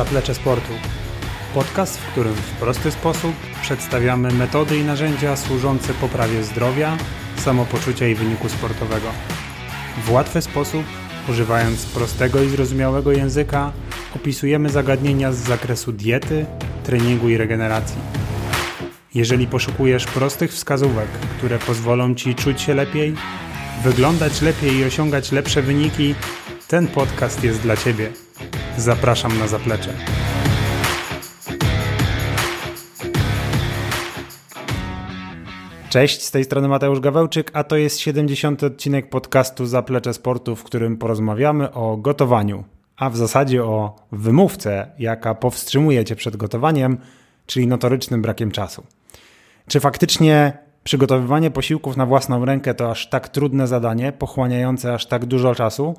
Zaplecze Sportu. Podcast, w którym w prosty sposób przedstawiamy metody i narzędzia służące poprawie zdrowia, samopoczucia i wyniku sportowego. W łatwy sposób, używając prostego i zrozumiałego języka, opisujemy zagadnienia z zakresu diety, treningu i regeneracji. Jeżeli poszukujesz prostych wskazówek, które pozwolą Ci czuć się lepiej, wyglądać lepiej i osiągać lepsze wyniki, ten podcast jest dla Ciebie. Zapraszam na zaplecze. Cześć, z tej strony Mateusz Gawełczyk, a to jest 70. odcinek podcastu Zaplecze Sportu, w którym porozmawiamy o gotowaniu, a w zasadzie o wymówce, jaka powstrzymuje Cię przed gotowaniem, czyli notorycznym brakiem czasu. Czy faktycznie przygotowywanie posiłków na własną rękę to aż tak trudne zadanie, pochłaniające aż tak dużo czasu?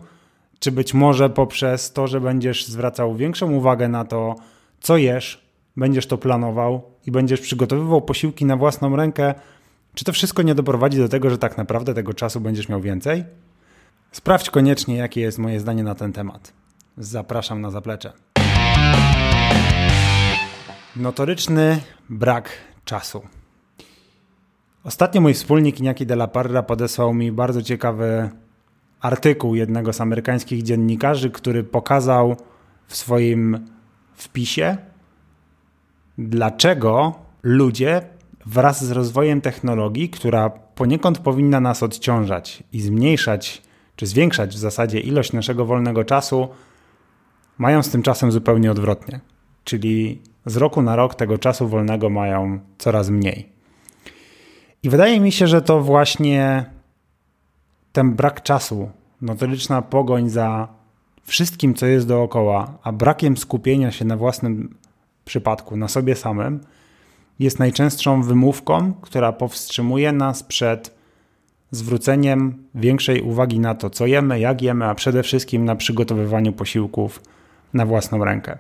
Czy być może poprzez to, że będziesz zwracał większą uwagę na to, co jesz, będziesz to planował i będziesz przygotowywał posiłki na własną rękę, czy to wszystko nie doprowadzi do tego, że tak naprawdę tego czasu będziesz miał więcej? Sprawdź koniecznie, jakie jest moje zdanie na ten temat. Zapraszam na zaplecze. Notoryczny brak czasu. Ostatnio mój wspólnik Iñaki de la Parra podesłał mi bardzo ciekawy artykuł jednego z amerykańskich dziennikarzy, który pokazał w swoim wpisie, dlaczego ludzie wraz z rozwojem technologii, która poniekąd powinna nas odciążać i zmniejszać czy zwiększać w zasadzie ilość naszego wolnego czasu, mają z tym czasem zupełnie odwrotnie. Czyli z roku na rok tego czasu wolnego mają coraz mniej. I wydaje mi się, że to właśnie ten brak czasu, notoryczna pogoń za wszystkim, co jest dookoła, a brakiem skupienia się na własnym przypadku, na sobie samym, jest najczęstszą wymówką, która powstrzymuje nas przed zwróceniem większej uwagi na to, co jemy, jak jemy, a przede wszystkim na przygotowywaniu posiłków na własną rękę.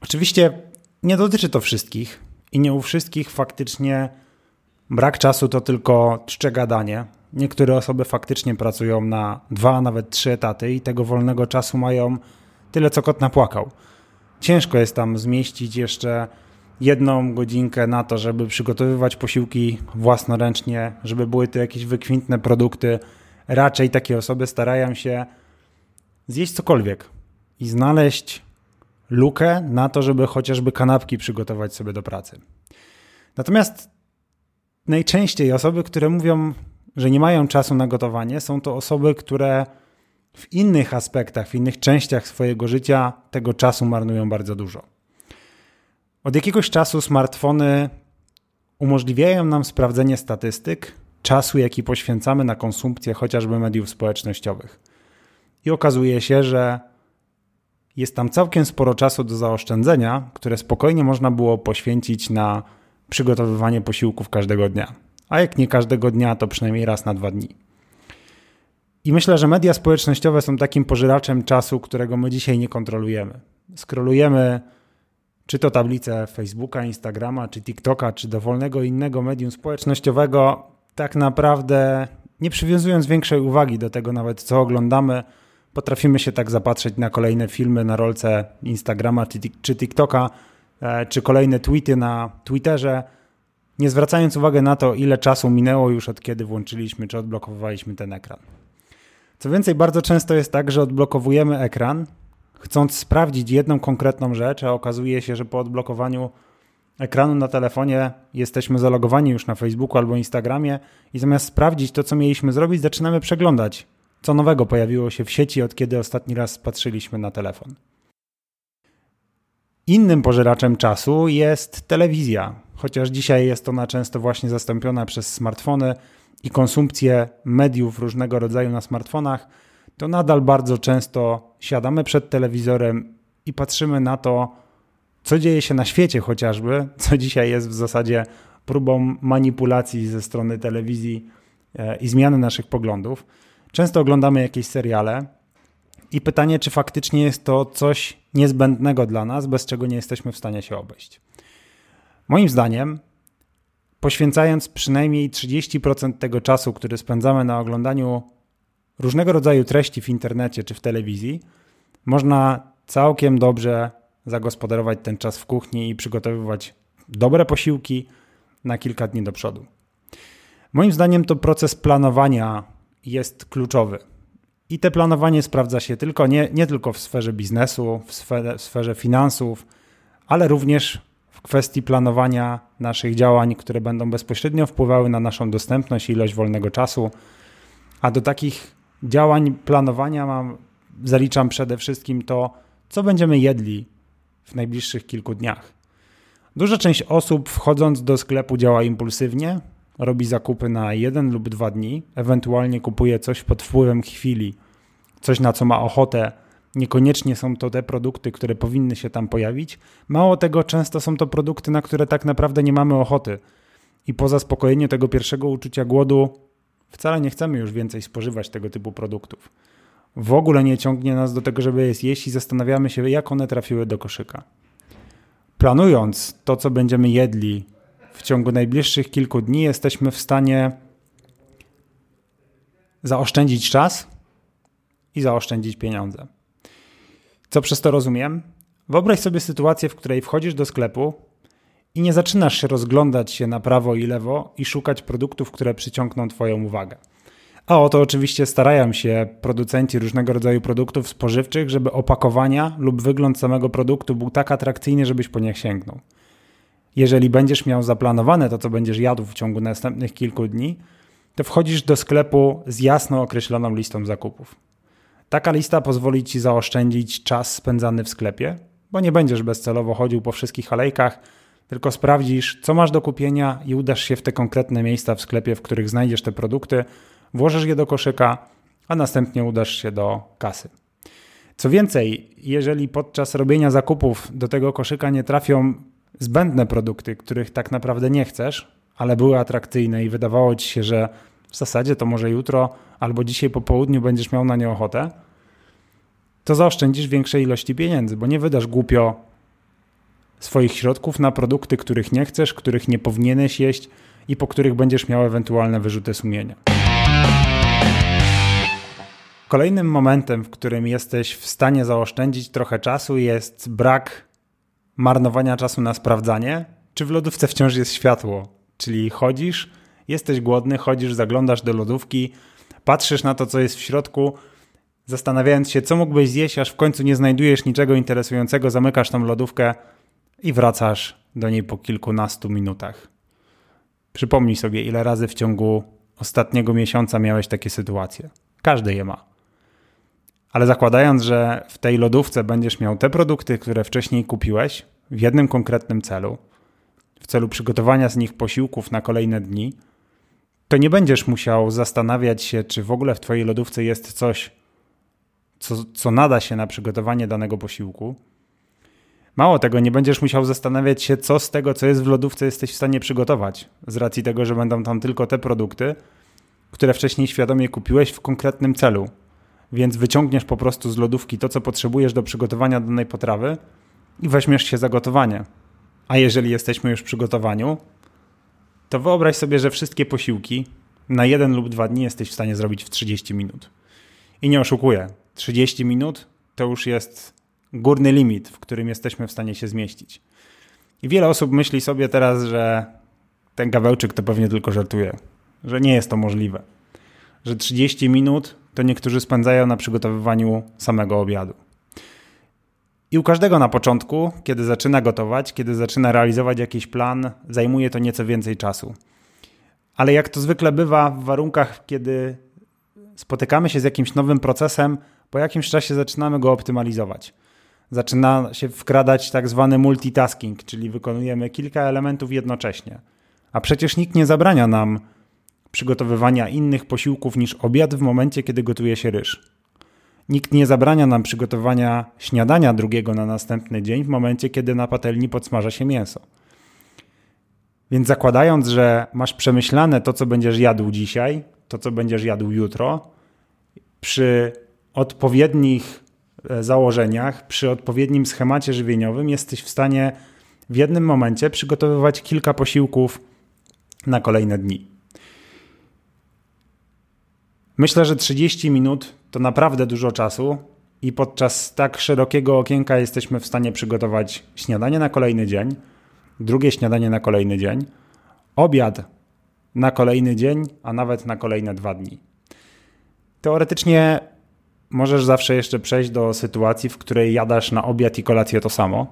Oczywiście nie dotyczy to wszystkich i nie u wszystkich faktycznie brak czasu to tylko czcze gadanie. Niektóre osoby faktycznie pracują na dwa, nawet trzy etaty i tego wolnego czasu mają tyle, co kot napłakał. Ciężko jest tam zmieścić jeszcze jedną godzinkę na to, żeby przygotowywać posiłki własnoręcznie, żeby były to jakieś wykwintne produkty. Raczej takie osoby starają się zjeść cokolwiek i znaleźć lukę na to, żeby chociażby kanapki przygotować sobie do pracy. Natomiast najczęściej osoby, które mówią, że nie mają czasu na gotowanie, są to osoby, które w innych aspektach, w innych częściach swojego życia tego czasu marnują bardzo dużo. Od jakiegoś czasu smartfony umożliwiają nam sprawdzenie statystyk czasu, jaki poświęcamy na konsumpcję chociażby mediów społecznościowych. I okazuje się, że jest tam całkiem sporo czasu do zaoszczędzenia, które spokojnie można było poświęcić na przygotowywanie posiłków każdego dnia. A jak nie każdego dnia, to przynajmniej raz na dwa dni. I myślę, że media społecznościowe są takim pożeraczem czasu, którego my dzisiaj nie kontrolujemy. Skrolujemy czy to tablicę Facebooka, Instagrama, czy TikToka, czy dowolnego innego medium społecznościowego, tak naprawdę nie przywiązując większej uwagi do tego nawet, co oglądamy, potrafimy się tak zapatrzeć na kolejne filmy na rolce Instagrama czy, czy TikToka, e, czy kolejne tweety na Twitterze, nie zwracając uwagi na to, ile czasu minęło już od kiedy włączyliśmy czy odblokowaliśmy ten ekran. Co więcej, bardzo często jest tak, że odblokowujemy ekran, chcąc sprawdzić jedną konkretną rzecz, a okazuje się, że po odblokowaniu ekranu na telefonie jesteśmy zalogowani już na Facebooku albo Instagramie i zamiast sprawdzić to, co mieliśmy zrobić, zaczynamy przeglądać, co nowego pojawiło się w sieci, od kiedy ostatni raz patrzyliśmy na telefon. Innym pożeraczem czasu jest telewizja, chociaż dzisiaj jest ona często właśnie zastąpiona przez smartfony i konsumpcję mediów różnego rodzaju na smartfonach to nadal bardzo często siadamy przed telewizorem i patrzymy na to, co dzieje się na świecie chociażby, co dzisiaj jest w zasadzie próbą manipulacji ze strony telewizji e, i zmiany naszych poglądów. Często oglądamy jakieś seriale i pytanie, czy faktycznie jest to coś niezbędnego dla nas, bez czego nie jesteśmy w stanie się obejść. Moim zdaniem, poświęcając przynajmniej 30% tego czasu, który spędzamy na oglądaniu różnego rodzaju treści w internecie czy w telewizji, można całkiem dobrze zagospodarować ten czas w kuchni i przygotowywać dobre posiłki na kilka dni do przodu. Moim zdaniem to proces planowania jest kluczowy. I te planowanie sprawdza się tylko nie, nie tylko w sferze biznesu, w sferze, w sferze finansów, ale również kwestii planowania naszych działań, które będą bezpośrednio wpływały na naszą dostępność i ilość wolnego czasu. A do takich działań planowania mam, zaliczam przede wszystkim to, co będziemy jedli w najbliższych kilku dniach. Duża część osób wchodząc do sklepu działa impulsywnie, robi zakupy na jeden lub dwa dni, ewentualnie kupuje coś pod wpływem chwili, coś na co ma ochotę. Niekoniecznie są to te produkty, które powinny się tam pojawić. Mało tego, często są to produkty, na które tak naprawdę nie mamy ochoty. I po zaspokojeniu tego pierwszego uczucia głodu, wcale nie chcemy już więcej spożywać tego typu produktów. W ogóle nie ciągnie nas do tego, żeby je zjeść i zastanawiamy się, jak one trafiły do koszyka. Planując to, co będziemy jedli w ciągu najbliższych kilku dni jesteśmy w stanie zaoszczędzić czas i zaoszczędzić pieniądze. Co przez to rozumiem? Wyobraź sobie sytuację, w której wchodzisz do sklepu i nie zaczynasz się rozglądać się na prawo i lewo i szukać produktów, które przyciągną Twoją uwagę. A o to oczywiście starają się producenci różnego rodzaju produktów spożywczych, żeby opakowania lub wygląd samego produktu był tak atrakcyjny, żebyś po nie sięgnął. Jeżeli będziesz miał zaplanowane to, co będziesz jadł w ciągu następnych kilku dni, to wchodzisz do sklepu z jasno określoną listą zakupów. Taka lista pozwoli ci zaoszczędzić czas spędzany w sklepie, bo nie będziesz bezcelowo chodził po wszystkich alejkach, tylko sprawdzisz, co masz do kupienia i udasz się w te konkretne miejsca w sklepie, w których znajdziesz te produkty, włożysz je do koszyka, a następnie udasz się do kasy. Co więcej, jeżeli podczas robienia zakupów do tego koszyka nie trafią zbędne produkty, których tak naprawdę nie chcesz, ale były atrakcyjne i wydawało ci się, że w zasadzie to może jutro albo dzisiaj po południu będziesz miał na nie ochotę, to zaoszczędzisz większej ilości pieniędzy, bo nie wydasz głupio swoich środków na produkty, których nie chcesz, których nie powinieneś jeść i po których będziesz miał ewentualne wyrzuty sumienia. Kolejnym momentem, w którym jesteś w stanie zaoszczędzić trochę czasu, jest brak marnowania czasu na sprawdzanie, czy w lodówce wciąż jest światło. Czyli chodzisz, jesteś głodny, chodzisz, zaglądasz do lodówki, patrzysz na to, co jest w środku, zastanawiając się, co mógłbyś zjeść, aż w końcu nie znajdujesz niczego interesującego, zamykasz tą lodówkę i wracasz do niej po kilkunastu minutach. Przypomnij sobie, ile razy w ciągu ostatniego miesiąca miałeś takie sytuacje. Każdy je ma. Ale zakładając, że w tej lodówce będziesz miał te produkty, które wcześniej kupiłeś w jednym konkretnym celu, w celu przygotowania z nich posiłków na kolejne dni, to nie będziesz musiał zastanawiać się, czy w ogóle w Twojej lodówce jest coś, co, co nada się na przygotowanie danego posiłku. Mało tego, nie będziesz musiał zastanawiać się, co z tego, co jest w lodówce, jesteś w stanie przygotować, z racji tego, że będą tam tylko te produkty, które wcześniej świadomie kupiłeś w konkretnym celu, więc wyciągniesz po prostu z lodówki to, co potrzebujesz do przygotowania danej potrawy i weźmiesz się za gotowanie. A jeżeli jesteśmy już przy gotowaniu, to wyobraź sobie, że wszystkie posiłki na jeden lub dwa dni jesteś w stanie zrobić w 30 minut. I nie oszukuję, 30 minut to już jest górny limit, w którym jesteśmy w stanie się zmieścić. I wiele osób myśli sobie teraz, że ten gawełczyk to pewnie tylko żartuje, że nie jest to możliwe, że 30 minut to niektórzy spędzają na przygotowywaniu samego obiadu. I u każdego na początku, kiedy zaczyna gotować, kiedy zaczyna realizować jakiś plan, zajmuje to nieco więcej czasu. Ale jak to zwykle bywa w warunkach, kiedy spotykamy się z jakimś nowym procesem, po jakimś czasie zaczynamy go optymalizować. Zaczyna się wkradać tak zwany multitasking, czyli wykonujemy kilka elementów jednocześnie. A przecież nikt nie zabrania nam przygotowywania innych posiłków niż obiad w momencie, kiedy gotuje się ryż. Nikt nie zabrania nam przygotowania śniadania drugiego na następny dzień w momencie, kiedy na patelni podsmaża się mięso. Więc zakładając, że masz przemyślane to, co będziesz jadł dzisiaj, to, co będziesz jadł jutro, przy odpowiednich e, założeniach, przy odpowiednim schemacie żywieniowym, jesteś w stanie w jednym momencie przygotowywać kilka posiłków na kolejne dni. Myślę, że 30 minut to naprawdę dużo czasu i podczas tak szerokiego okienka jesteśmy w stanie przygotować śniadanie na kolejny dzień, drugie śniadanie na kolejny dzień, obiad na kolejny dzień, a nawet na kolejne dwa dni. Teoretycznie możesz zawsze jeszcze przejść do sytuacji, w której jadasz na obiad i kolację to samo,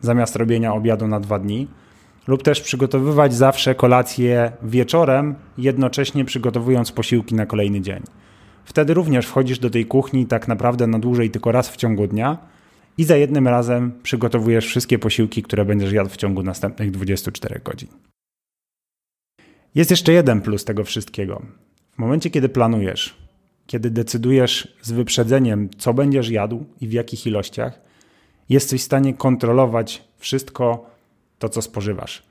zamiast robienia obiadu na dwa dni, lub też przygotowywać zawsze kolację wieczorem, jednocześnie przygotowując posiłki na kolejny dzień. Wtedy również wchodzisz do tej kuchni tak naprawdę na dłużej tylko raz w ciągu dnia i za jednym razem przygotowujesz wszystkie posiłki, które będziesz jadł w ciągu następnych 24 godzin. Jest jeszcze jeden plus tego wszystkiego. W momencie, kiedy planujesz, kiedy decydujesz z wyprzedzeniem, co będziesz jadł i w jakich ilościach, jesteś w stanie kontrolować wszystko to, co spożywasz.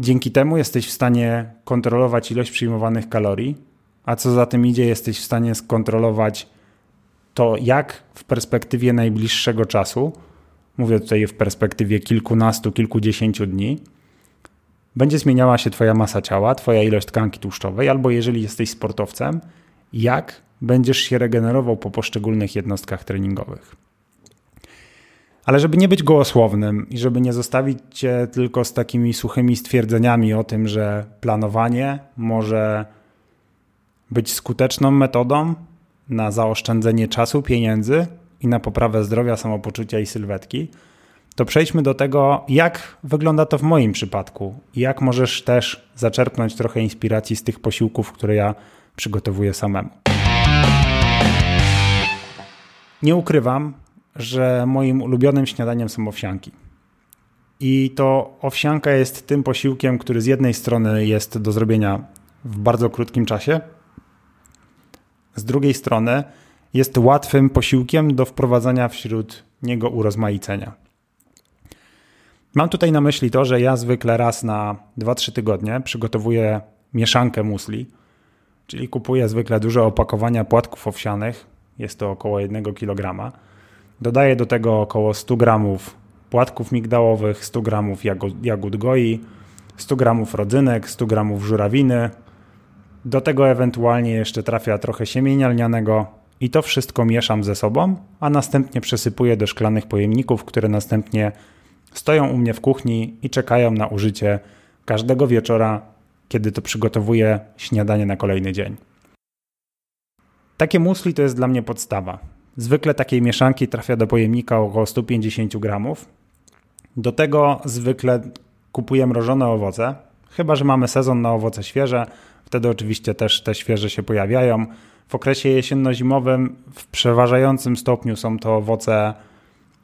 Dzięki temu jesteś w stanie kontrolować ilość przyjmowanych kalorii, a co za tym idzie, jesteś w stanie skontrolować to, jak w perspektywie najbliższego czasu, mówię tutaj w perspektywie kilkunastu, kilkudziesięciu dni, będzie zmieniała się Twoja masa ciała, Twoja ilość tkanki tłuszczowej, albo jeżeli jesteś sportowcem, jak będziesz się regenerował po poszczególnych jednostkach treningowych. Ale żeby nie być gołosłownym i żeby nie zostawić Cię tylko z takimi suchymi stwierdzeniami o tym, że planowanie może być skuteczną metodą na zaoszczędzenie czasu, pieniędzy i na poprawę zdrowia, samopoczucia i sylwetki, to przejdźmy do tego, jak wygląda to w moim przypadku i jak możesz też zaczerpnąć trochę inspiracji z tych posiłków, które ja przygotowuję samemu. Nie ukrywam, że moim ulubionym śniadaniem są owsianki. I to owsianka jest tym posiłkiem, który z jednej strony jest do zrobienia w bardzo krótkim czasie, z drugiej strony jest łatwym posiłkiem do wprowadzania wśród niego urozmaicenia. Mam tutaj na myśli to, że ja zwykle raz na 2-3 tygodnie przygotowuję mieszankę musli, czyli kupuję zwykle duże opakowania płatków owsianych, jest to około 1 kg. Dodaję do tego około 100 g płatków migdałowych, 100 g jagód, jagód goi, 100 g rodzynek, 100 g żurawiny, do tego ewentualnie jeszcze trafia trochę siemienia lnianego i to wszystko mieszam ze sobą, a następnie przesypuję do szklanych pojemników, które następnie stoją u mnie w kuchni i czekają na użycie każdego wieczora, kiedy to przygotowuję śniadanie na kolejny dzień. Takie musli to jest dla mnie podstawa. Zwykle takiej mieszanki trafia do pojemnika około 150 gramów. Do tego zwykle kupuję mrożone owoce, chyba że mamy sezon na owoce świeże, Wtedy oczywiście też te świeże się pojawiają. W okresie jesienno-zimowym w przeważającym stopniu są to owoce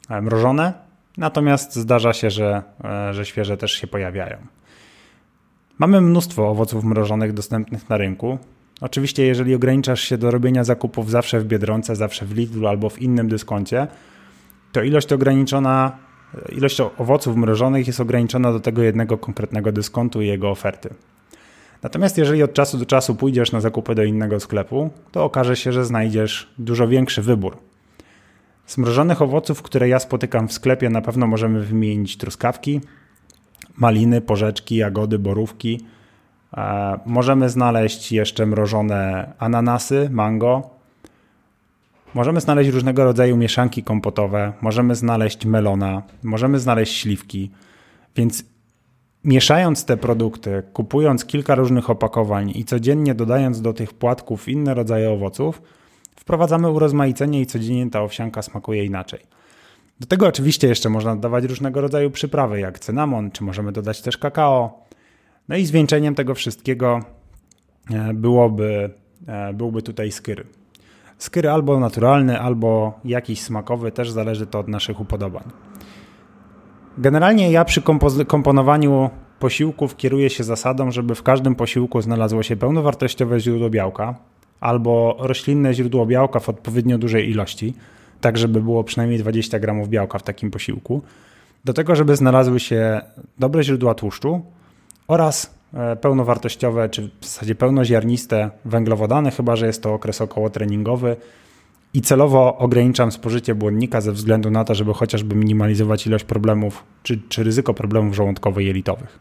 e, mrożone, natomiast zdarza się, że, e, że świeże też się pojawiają. Mamy mnóstwo owoców mrożonych dostępnych na rynku. Oczywiście, jeżeli ograniczasz się do robienia zakupów zawsze w Biedronce, zawsze w Lidlu albo w innym dyskoncie, to ilość ograniczona, ilość owoców mrożonych jest ograniczona do tego jednego konkretnego dyskontu i jego oferty. Natomiast jeżeli od czasu do czasu pójdziesz na zakupy do innego sklepu, to okaże się, że znajdziesz dużo większy wybór. Z mrożonych owoców, które ja spotykam w sklepie, na pewno możemy wymienić truskawki, maliny, porzeczki, jagody, borówki. E, możemy znaleźć jeszcze mrożone ananasy, mango. Możemy znaleźć różnego rodzaju mieszanki kompotowe, możemy znaleźć melona, możemy znaleźć śliwki. Więc Mieszając te produkty, kupując kilka różnych opakowań i codziennie dodając do tych płatków inne rodzaje owoców, wprowadzamy urozmaicenie i codziennie ta owsianka smakuje inaczej. Do tego oczywiście jeszcze można dodawać różnego rodzaju przyprawy, jak cynamon, czy możemy dodać też kakao. No i zwieńczeniem tego wszystkiego e, byłoby, e, byłby tutaj skyr. Skyr albo naturalny, albo jakiś smakowy, też zależy to od naszych upodobań. Generalnie ja przy komponowaniu posiłków kieruję się zasadą, żeby w każdym posiłku znalazło się pełnowartościowe źródło białka albo roślinne źródło białka w odpowiednio dużej ilości, tak żeby było przynajmniej 20 gramów białka w takim posiłku. Do tego, żeby znalazły się dobre źródła tłuszczu oraz e, pełnowartościowe, czy w zasadzie pełnoziarniste węglowodany, chyba że jest to okres około treningowy, i celowo ograniczam spożycie błonnika ze względu na to, żeby chociażby minimalizować ilość problemów czy, czy ryzyko problemów żołądkowo-jelitowych.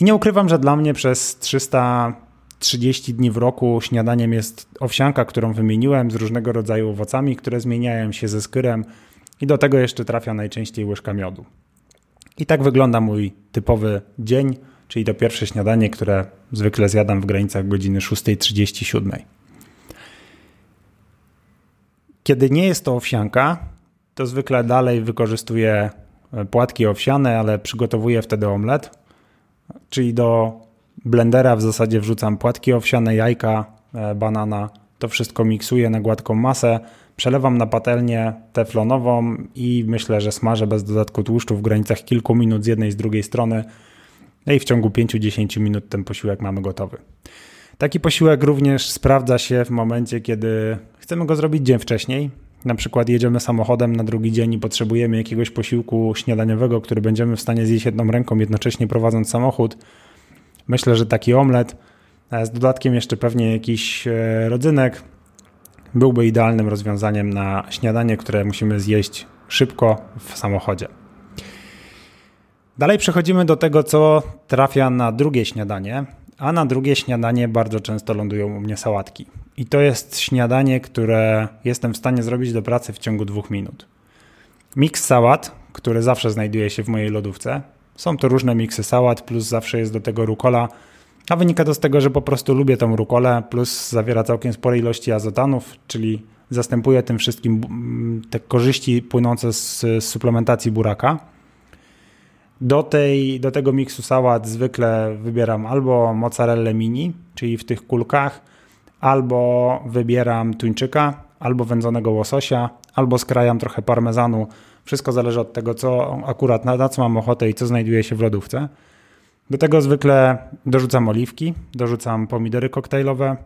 I nie ukrywam, że dla mnie przez 300, 30 dni w roku śniadaniem jest owsianka, którą wymieniłem z różnego rodzaju owocami, które zmieniają się ze skyrem i do tego jeszcze trafia najczęściej łyżka miodu. I tak wygląda mój typowy dzień, czyli to pierwsze śniadanie, które zwykle zjadam w granicach godziny 6.37. Kiedy nie jest to owsianka, to zwykle dalej wykorzystuję płatki owsiane, ale przygotowuję wtedy omlet, czyli do blendera w zasadzie wrzucam płatki owsiane, jajka, e, banana, to wszystko miksuję na gładką masę, przelewam na patelnię teflonową i myślę, że smażę bez dodatku tłuszczu w granicach kilku minut z jednej i z drugiej strony. No i w ciągu 5-10 minut ten posiłek mamy gotowy. Taki posiłek również sprawdza się w momencie, kiedy chcemy go zrobić dzień wcześniej. Na przykład jedziemy samochodem na drugi dzień i potrzebujemy jakiegoś posiłku śniadaniowego, który będziemy w stanie zjeść jedną ręką, jednocześnie prowadząc samochód. Myślę, że taki omlet z dodatkiem jeszcze pewnie jakiś e, rodzynek byłby idealnym rozwiązaniem na śniadanie, które musimy zjeść szybko w samochodzie. Dalej przechodzimy do tego, co trafia na drugie śniadanie, a na drugie śniadanie bardzo często lądują u mnie sałatki. I to jest śniadanie, które jestem w stanie zrobić do pracy w ciągu dwóch minut. Miks sałat, który zawsze znajduje się w mojej lodówce. Są to różne miksy sałat, plus zawsze jest do tego rukola, a wynika to z tego, że po prostu lubię tą rukolę, plus zawiera całkiem spore ilości azotanów, czyli zastępuje tym wszystkim mm, te korzyści płynące z, suplementacji buraka. Do, tej, do tego miksu sałat zwykle wybieram albo mozzarella mini, czyli w tych kulkach, albo wybieram tuńczyka, albo wędzonego łososia, albo skrajam trochę parmezanu. Wszystko zależy od tego, co akurat na, na co mam ochotę i co znajduje się w lodówce. Do tego zwykle dorzucam oliwki, dorzucam pomidory koktajlowe,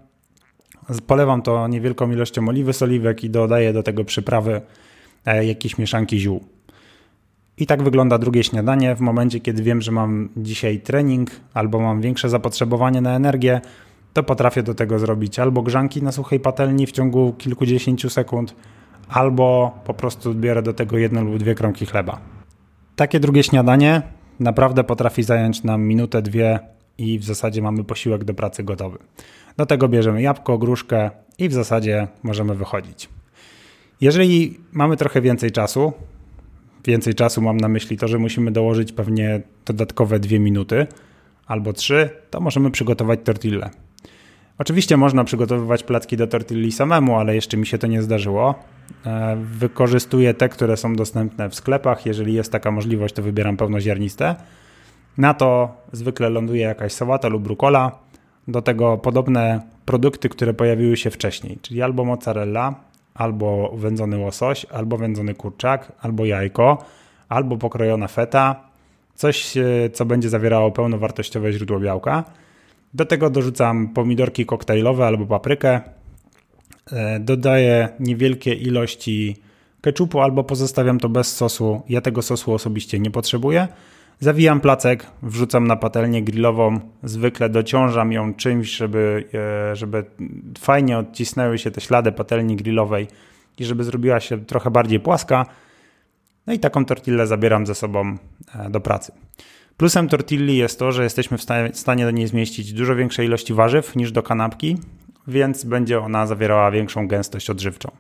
polewam to niewielką ilością oliwy z oliwek i dodaję do tego przyprawy e, jakieś mieszanki ziół. I tak wygląda drugie śniadanie. W momencie, kiedy wiem, że mam dzisiaj trening albo mam większe zapotrzebowanie na energię, to potrafię do tego zrobić albo grzanki na suchej patelni w ciągu kilkudziesięciu sekund, albo po prostu bierę do tego jedno lub dwie kromki chleba. Takie drugie śniadanie naprawdę potrafi zająć nam minutę, dwie i w zasadzie mamy posiłek do pracy gotowy. Do tego bierzemy jabłko, gruszkę i w zasadzie możemy wychodzić. Jeżeli mamy trochę więcej czasu, więcej czasu mam na myśli to, że musimy dołożyć pewnie dodatkowe dwie minuty albo trzy, to możemy przygotować tortillę. Oczywiście można przygotowywać placki do tortilli samemu, ale jeszcze mi się to nie zdarzyło. E, wykorzystuję te, które są dostępne w sklepach. Jeżeli jest taka możliwość, to wybieram pełnoziarniste. Na to zwykle ląduje jakaś sałata lub rukola. Do tego podobne produkty, które pojawiły się wcześniej, czyli albo mozzarella, albo wędzony łosoś, albo wędzony kurczak, albo jajko, albo pokrojona feta. Coś, e, co będzie zawierało pełnowartościowe źródło białka. Do tego dorzucam pomidorki koktajlowe albo paprykę. E, dodaję niewielkie ilości keczupu albo pozostawiam to bez sosu. Ja tego sosu osobiście nie potrzebuję. Zawijam placek, wrzucam na patelnię grillową, zwykle dociążam ją czymś, żeby, e, żeby fajnie odcisnęły się te ślady patelni grillowej i żeby zrobiła się trochę bardziej płaska. No i taką tortillę zabieram ze sobą e, do pracy. Plusem tortilli jest to, że jesteśmy w stanie do niej zmieścić dużo większej ilości warzyw niż do kanapki, więc będzie ona zawierała większą gęstość odżywczą.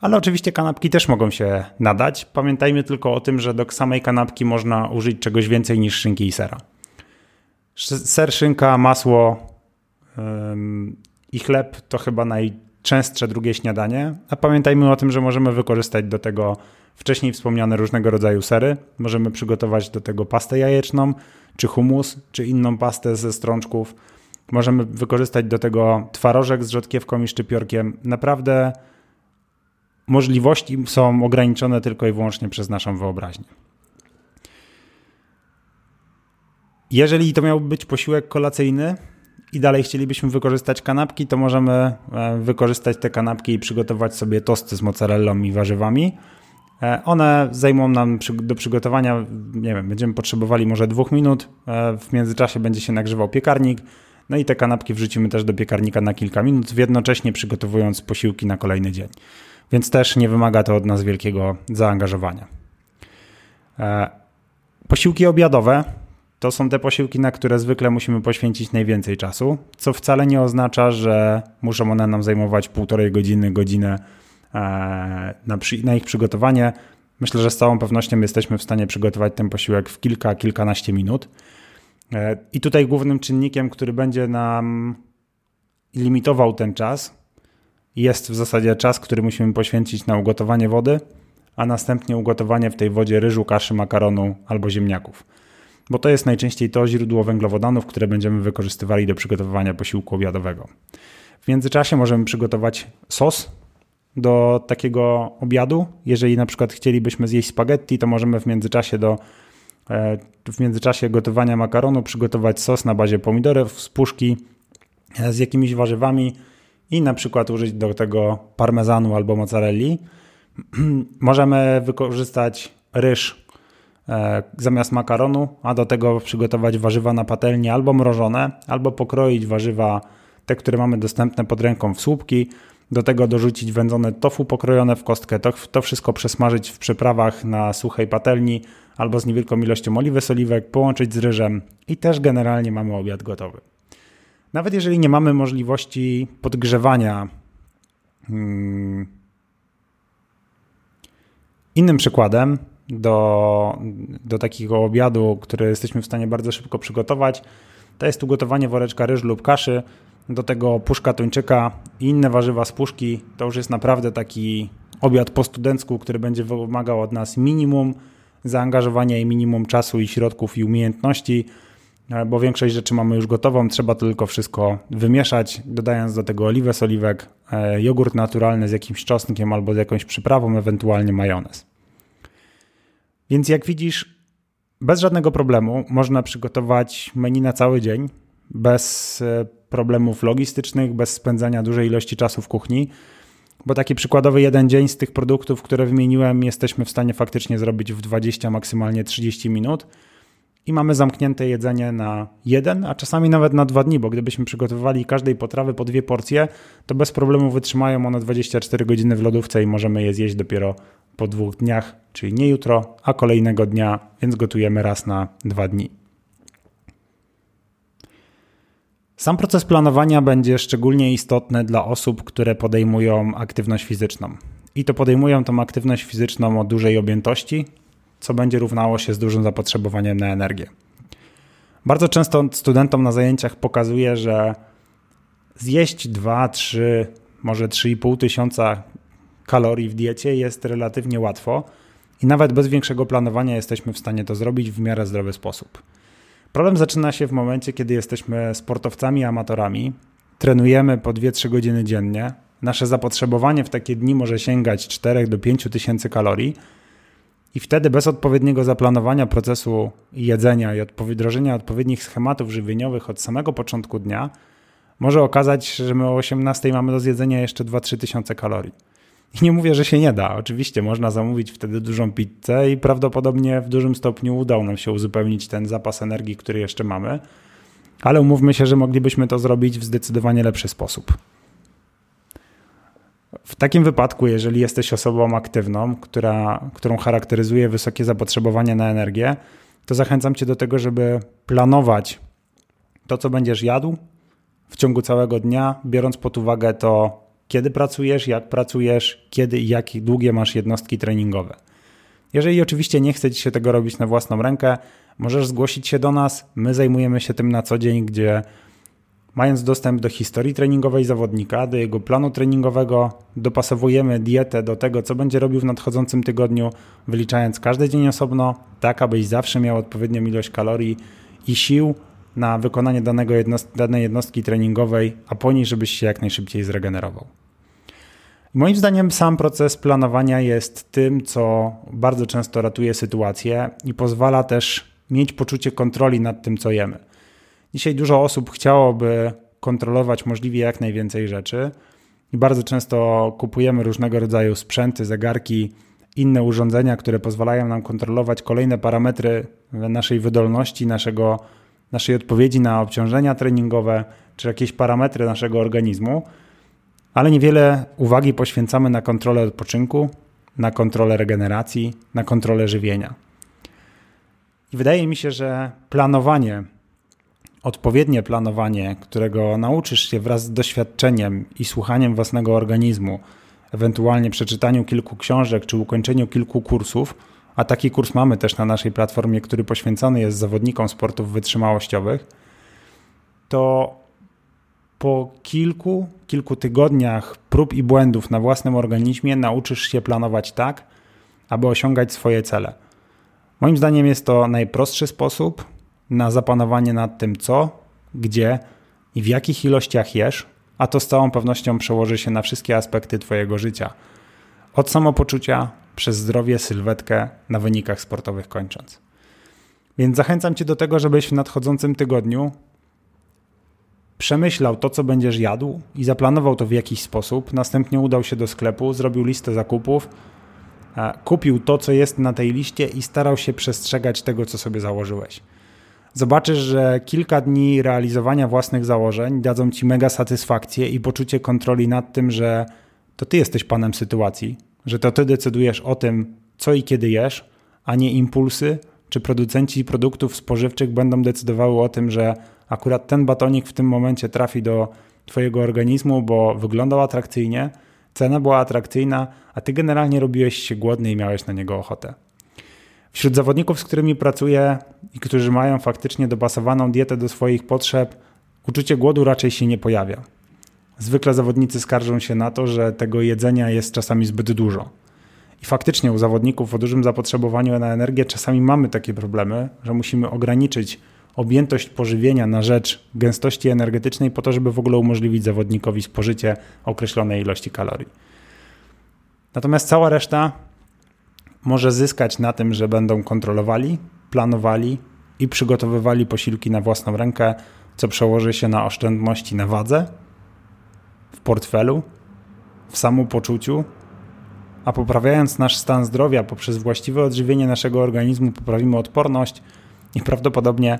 Ale oczywiście kanapki też mogą się nadać. Pamiętajmy tylko o tym, że do samej kanapki można użyć czegoś więcej niż szynki i sera. Ser, szynka, masło yy, i chleb to chyba najczęstsze drugie śniadanie. A pamiętajmy o tym, że możemy wykorzystać do tego wcześniej wspomniane różnego rodzaju sery. Możemy przygotować do tego pastę jajeczną, czy humus, czy inną pastę ze strączków. Możemy wykorzystać do tego twarożek z rzodkiewką i szczypiorkiem. Naprawdę możliwości są ograniczone tylko i wyłącznie przez naszą wyobraźnię. Jeżeli to miałby być posiłek kolacyjny i dalej chcielibyśmy wykorzystać kanapki, to możemy e, wykorzystać te kanapki i przygotować sobie tosty z mozzarellą i warzywami. E, one zajmą nam do przygotowania, nie wiem, będziemy potrzebowali może dwóch minut. E, w międzyczasie będzie się nagrzewał piekarnik. No i te kanapki wrzucimy też do piekarnika na kilka minut, jednocześnie przygotowując posiłki na kolejny dzień. Więc też nie wymaga to od nas wielkiego zaangażowania. Posiłki obiadowe to są te posiłki, na które zwykle musimy poświęcić najwięcej czasu, co wcale nie oznacza, że muszą one nam zajmować półtorej godziny, godzinę e, na, na ich przygotowanie. Myślę, że z całą pewnością jesteśmy w stanie przygotować ten posiłek w kilka, kilkanaście minut. E, I tutaj głównym czynnikiem, który będzie nam limitował ten czas, jest w zasadzie czas, który musimy poświęcić na ugotowanie wody, a następnie ugotowanie w tej wodzie ryżu, kaszy, makaronu albo ziemniaków. Bo to jest najczęściej to źródło węglowodanów, które będziemy wykorzystywali do przygotowywania posiłku obiadowego. W międzyczasie możemy przygotować sos do takiego obiadu. Jeżeli na przykład chcielibyśmy zjeść spaghetti, to możemy w międzyczasie do e, w międzyczasie gotowania makaronu przygotować sos na bazie pomidorów z puszki e, z jakimiś warzywami i na przykład użyć do tego parmezanu albo mozzarelli. Możemy wykorzystać ryż zamiast makaronu, a do tego przygotować warzywa na patelni albo mrożone, albo pokroić warzywa, te, które mamy dostępne pod ręką w słupki, do tego dorzucić wędzone tofu pokrojone w kostkę, to, to wszystko przesmażyć w przyprawach na suchej patelni albo z niewielką ilością oliwy, soliwek, połączyć z ryżem i też generalnie mamy obiad gotowy. Nawet jeżeli nie mamy możliwości podgrzewania hmm, innym przykładem do, do takiego obiadu, który jesteśmy w stanie bardzo szybko przygotować, to jest ugotowanie woreczka ryż lub kaszy, do tego puszka tuńczyka i inne warzywa z puszki. To już jest naprawdę taki obiad po studencku, który będzie wymagał od nas minimum zaangażowania i minimum czasu i środków i umiejętności, e, bo większość rzeczy mamy już gotową, trzeba tylko wszystko wymieszać, dodając do tego oliwę z oliwek, e, jogurt naturalny z jakimś czosnkiem albo z jakąś przyprawą, ewentualnie majonez. Więc jak widzisz, bez żadnego problemu można przygotować menu na cały dzień, bez e, problemów logistycznych, bez spędzania dużej ilości czasu w kuchni. Bo taki przykładowy jeden dzień z tych produktów, które wymieniłem, jesteśmy w stanie faktycznie zrobić w 20, maksymalnie 30 minut. I mamy zamknięte jedzenie na jeden, a czasami nawet na dwa dni, bo gdybyśmy przygotowywali każdej potrawy po dwie porcje, to bez problemu wytrzymają one 24 godziny w lodówce i możemy je zjeść dopiero po dwóch dniach, czyli nie jutro, a kolejnego dnia, więc gotujemy raz na dwa dni. Sam proces planowania będzie szczególnie istotny dla osób, które podejmują aktywność fizyczną. I to podejmują tą aktywność fizyczną o dużej objętości, co będzie równało się z dużym zapotrzebowaniem na energię. Bardzo często studentom na zajęciach pokazuję, że zjeść 2, 3, może 3,5 tysiąca kalorii w diecie jest relatywnie łatwo i nawet bez większego planowania jesteśmy w stanie to zrobić w miarę zdrowy sposób. Problem zaczyna się w momencie, kiedy jesteśmy sportowcami, amatorami, trenujemy po 2-3 godziny dziennie. Nasze zapotrzebowanie w takie dni może sięgać 4 do 5 tysięcy kalorii. I wtedy bez odpowiedniego zaplanowania procesu jedzenia i wdrożenia odpowiednich schematów żywieniowych od samego początku dnia może okazać, że my o 18 mamy do zjedzenia jeszcze 2-3 tysiące kalorii. I nie mówię, że się nie da. Oczywiście można zamówić wtedy dużą pizzę i prawdopodobnie w dużym stopniu udało nam się uzupełnić ten zapas energii, który jeszcze mamy. Ale umówmy się, że moglibyśmy to zrobić w zdecydowanie lepszy sposób. W takim wypadku, jeżeli jesteś osobą aktywną, która, którą charakteryzuje wysokie zapotrzebowanie na energię, to zachęcam Cię do tego, żeby planować to, co będziesz jadł w ciągu całego dnia, biorąc pod uwagę to, kiedy pracujesz, jak pracujesz, kiedy i jak długie masz jednostki treningowe. Jeżeli oczywiście nie chce Ci się tego robić na własną rękę, możesz zgłosić się do nas. My zajmujemy się tym na co dzień, gdzie mając dostęp do historii treningowej zawodnika, do jego planu treningowego, dopasowujemy dietę do tego, co będzie robił w nadchodzącym tygodniu, wyliczając każdy dzień osobno, tak abyś zawsze miał odpowiednią ilość kalorii i sił na wykonanie danego jednost danej jednostki treningowej, a po niej, żebyś się jak najszybciej zregenerował. Moim zdaniem sam proces planowania jest tym, co bardzo często ratuje sytuację i pozwala też mieć poczucie kontroli nad tym, co jemy. Dzisiaj dużo osób chciałoby kontrolować możliwie jak najwięcej rzeczy i bardzo często kupujemy różnego rodzaju sprzęty, zegarki, inne urządzenia, które pozwalają nam kontrolować kolejne parametry naszej wydolności, naszego, naszej odpowiedzi na obciążenia treningowe czy jakieś parametry naszego organizmu ale niewiele uwagi poświęcamy na kontrolę odpoczynku, na kontrolę regeneracji, na kontrolę żywienia. I wydaje mi się, że planowanie, odpowiednie planowanie, którego nauczysz się wraz z doświadczeniem i słuchaniem własnego organizmu, ewentualnie przeczytaniu kilku książek czy ukończeniu kilku kursów, a taki kurs mamy też na naszej platformie, który poświęcony jest zawodnikom sportów wytrzymałościowych, to po kilku, kilku tygodniach prób i błędów na własnym organizmie nauczysz się planować tak, aby osiągać swoje cele. Moim zdaniem jest to najprostszy sposób na zapanowanie nad tym, co, gdzie i w jakich ilościach jesz, a to z całą pewnością przełoży się na wszystkie aspekty Twojego życia. Od samopoczucia, przez zdrowie, sylwetkę, na wynikach sportowych kończąc. Więc zachęcam Cię do tego, żebyś w nadchodzącym tygodniu przemyślał to, co będziesz jadł i zaplanował to w jakiś sposób. Następnie udał się do sklepu, zrobił listę zakupów, kupił to, co jest na tej liście i starał się przestrzegać tego, co sobie założyłeś. Zobaczysz, że kilka dni realizowania własnych założeń dadzą ci mega satysfakcję i poczucie kontroli nad tym, że to ty jesteś panem sytuacji, że to ty decydujesz o tym, co i kiedy jesz, a nie impulsy czy producenci produktów spożywczych będą decydowały o tym, że akurat ten batonik w tym momencie trafi do twojego organizmu, bo wyglądał atrakcyjnie, cena była atrakcyjna, a ty generalnie robiłeś się głodny i miałeś na niego ochotę. Wśród zawodników, z którymi pracuję i którzy mają faktycznie dopasowaną dietę do swoich potrzeb, uczucie głodu raczej się nie pojawia. Zwykle zawodnicy skarżą się na to, że tego jedzenia jest czasami zbyt dużo. I faktycznie u zawodników o dużym zapotrzebowaniu na energię czasami mamy takie problemy, że musimy ograniczyć objętość pożywienia na rzecz gęstości energetycznej po to, żeby w ogóle umożliwić zawodnikowi spożycie określonej ilości kalorii. Natomiast cała reszta może zyskać na tym, że będą kontrolowali, planowali i przygotowywali posiłki na własną rękę, co przełoży się na oszczędności na wadze, w portfelu, w samopoczuciu, a poprawiając nasz stan zdrowia poprzez właściwe odżywienie naszego organizmu, poprawimy odporność i prawdopodobnie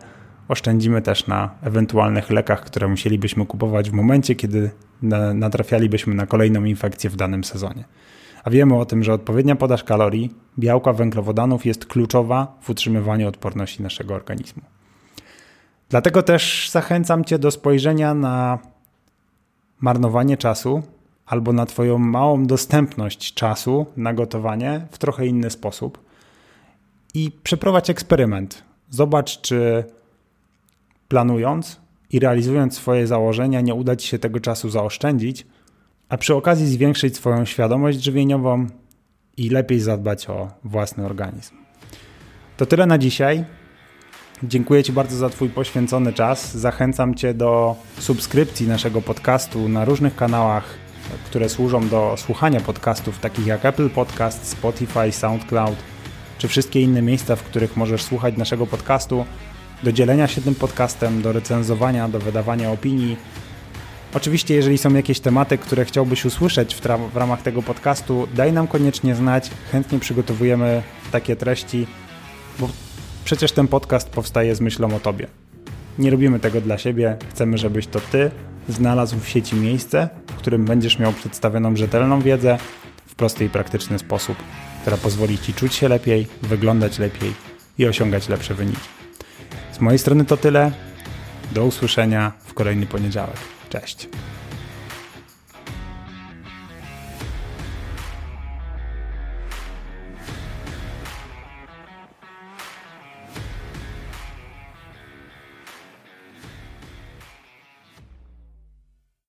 oszczędzimy też na ewentualnych lekach, które musielibyśmy kupować w momencie, kiedy natrafialibyśmy na kolejną infekcję w danym sezonie. A wiemy o tym, że odpowiednia podaż kalorii, białka, węglowodanów jest kluczowa w utrzymywaniu odporności naszego organizmu. Dlatego też zachęcam Cię do spojrzenia na marnowanie czasu albo na Twoją małą dostępność czasu na gotowanie w trochę inny sposób i przeprowadź eksperyment. Zobacz, czy planując i realizując swoje założenia, nie uda Ci się tego czasu zaoszczędzić, a przy okazji zwiększyć swoją świadomość żywieniową i lepiej zadbać o własny organizm. To tyle na dzisiaj. Dziękuję Ci bardzo za Twój poświęcony czas. Zachęcam Cię do subskrypcji naszego podcastu na różnych kanałach, które służą do słuchania podcastów, takich jak Apple Podcast, Spotify, SoundCloud, czy wszystkie inne miejsca, w których możesz słuchać naszego podcastu do dzielenia się tym podcastem, do recenzowania, do wydawania opinii. Oczywiście, jeżeli są jakieś tematy, które chciałbyś usłyszeć w, w ramach tego podcastu, daj nam koniecznie znać. Chętnie przygotowujemy takie treści, bo przecież ten podcast powstaje z myślą o Tobie. Nie robimy tego dla siebie, chcemy, żebyś to Ty znalazł w sieci miejsce, w którym będziesz miał przedstawioną rzetelną wiedzę w prosty i praktyczny sposób, która pozwoli Ci czuć się lepiej, wyglądać lepiej i osiągać lepsze wyniki. Z mojej strony to tyle. Do usłyszenia w kolejny poniedziałek. Cześć.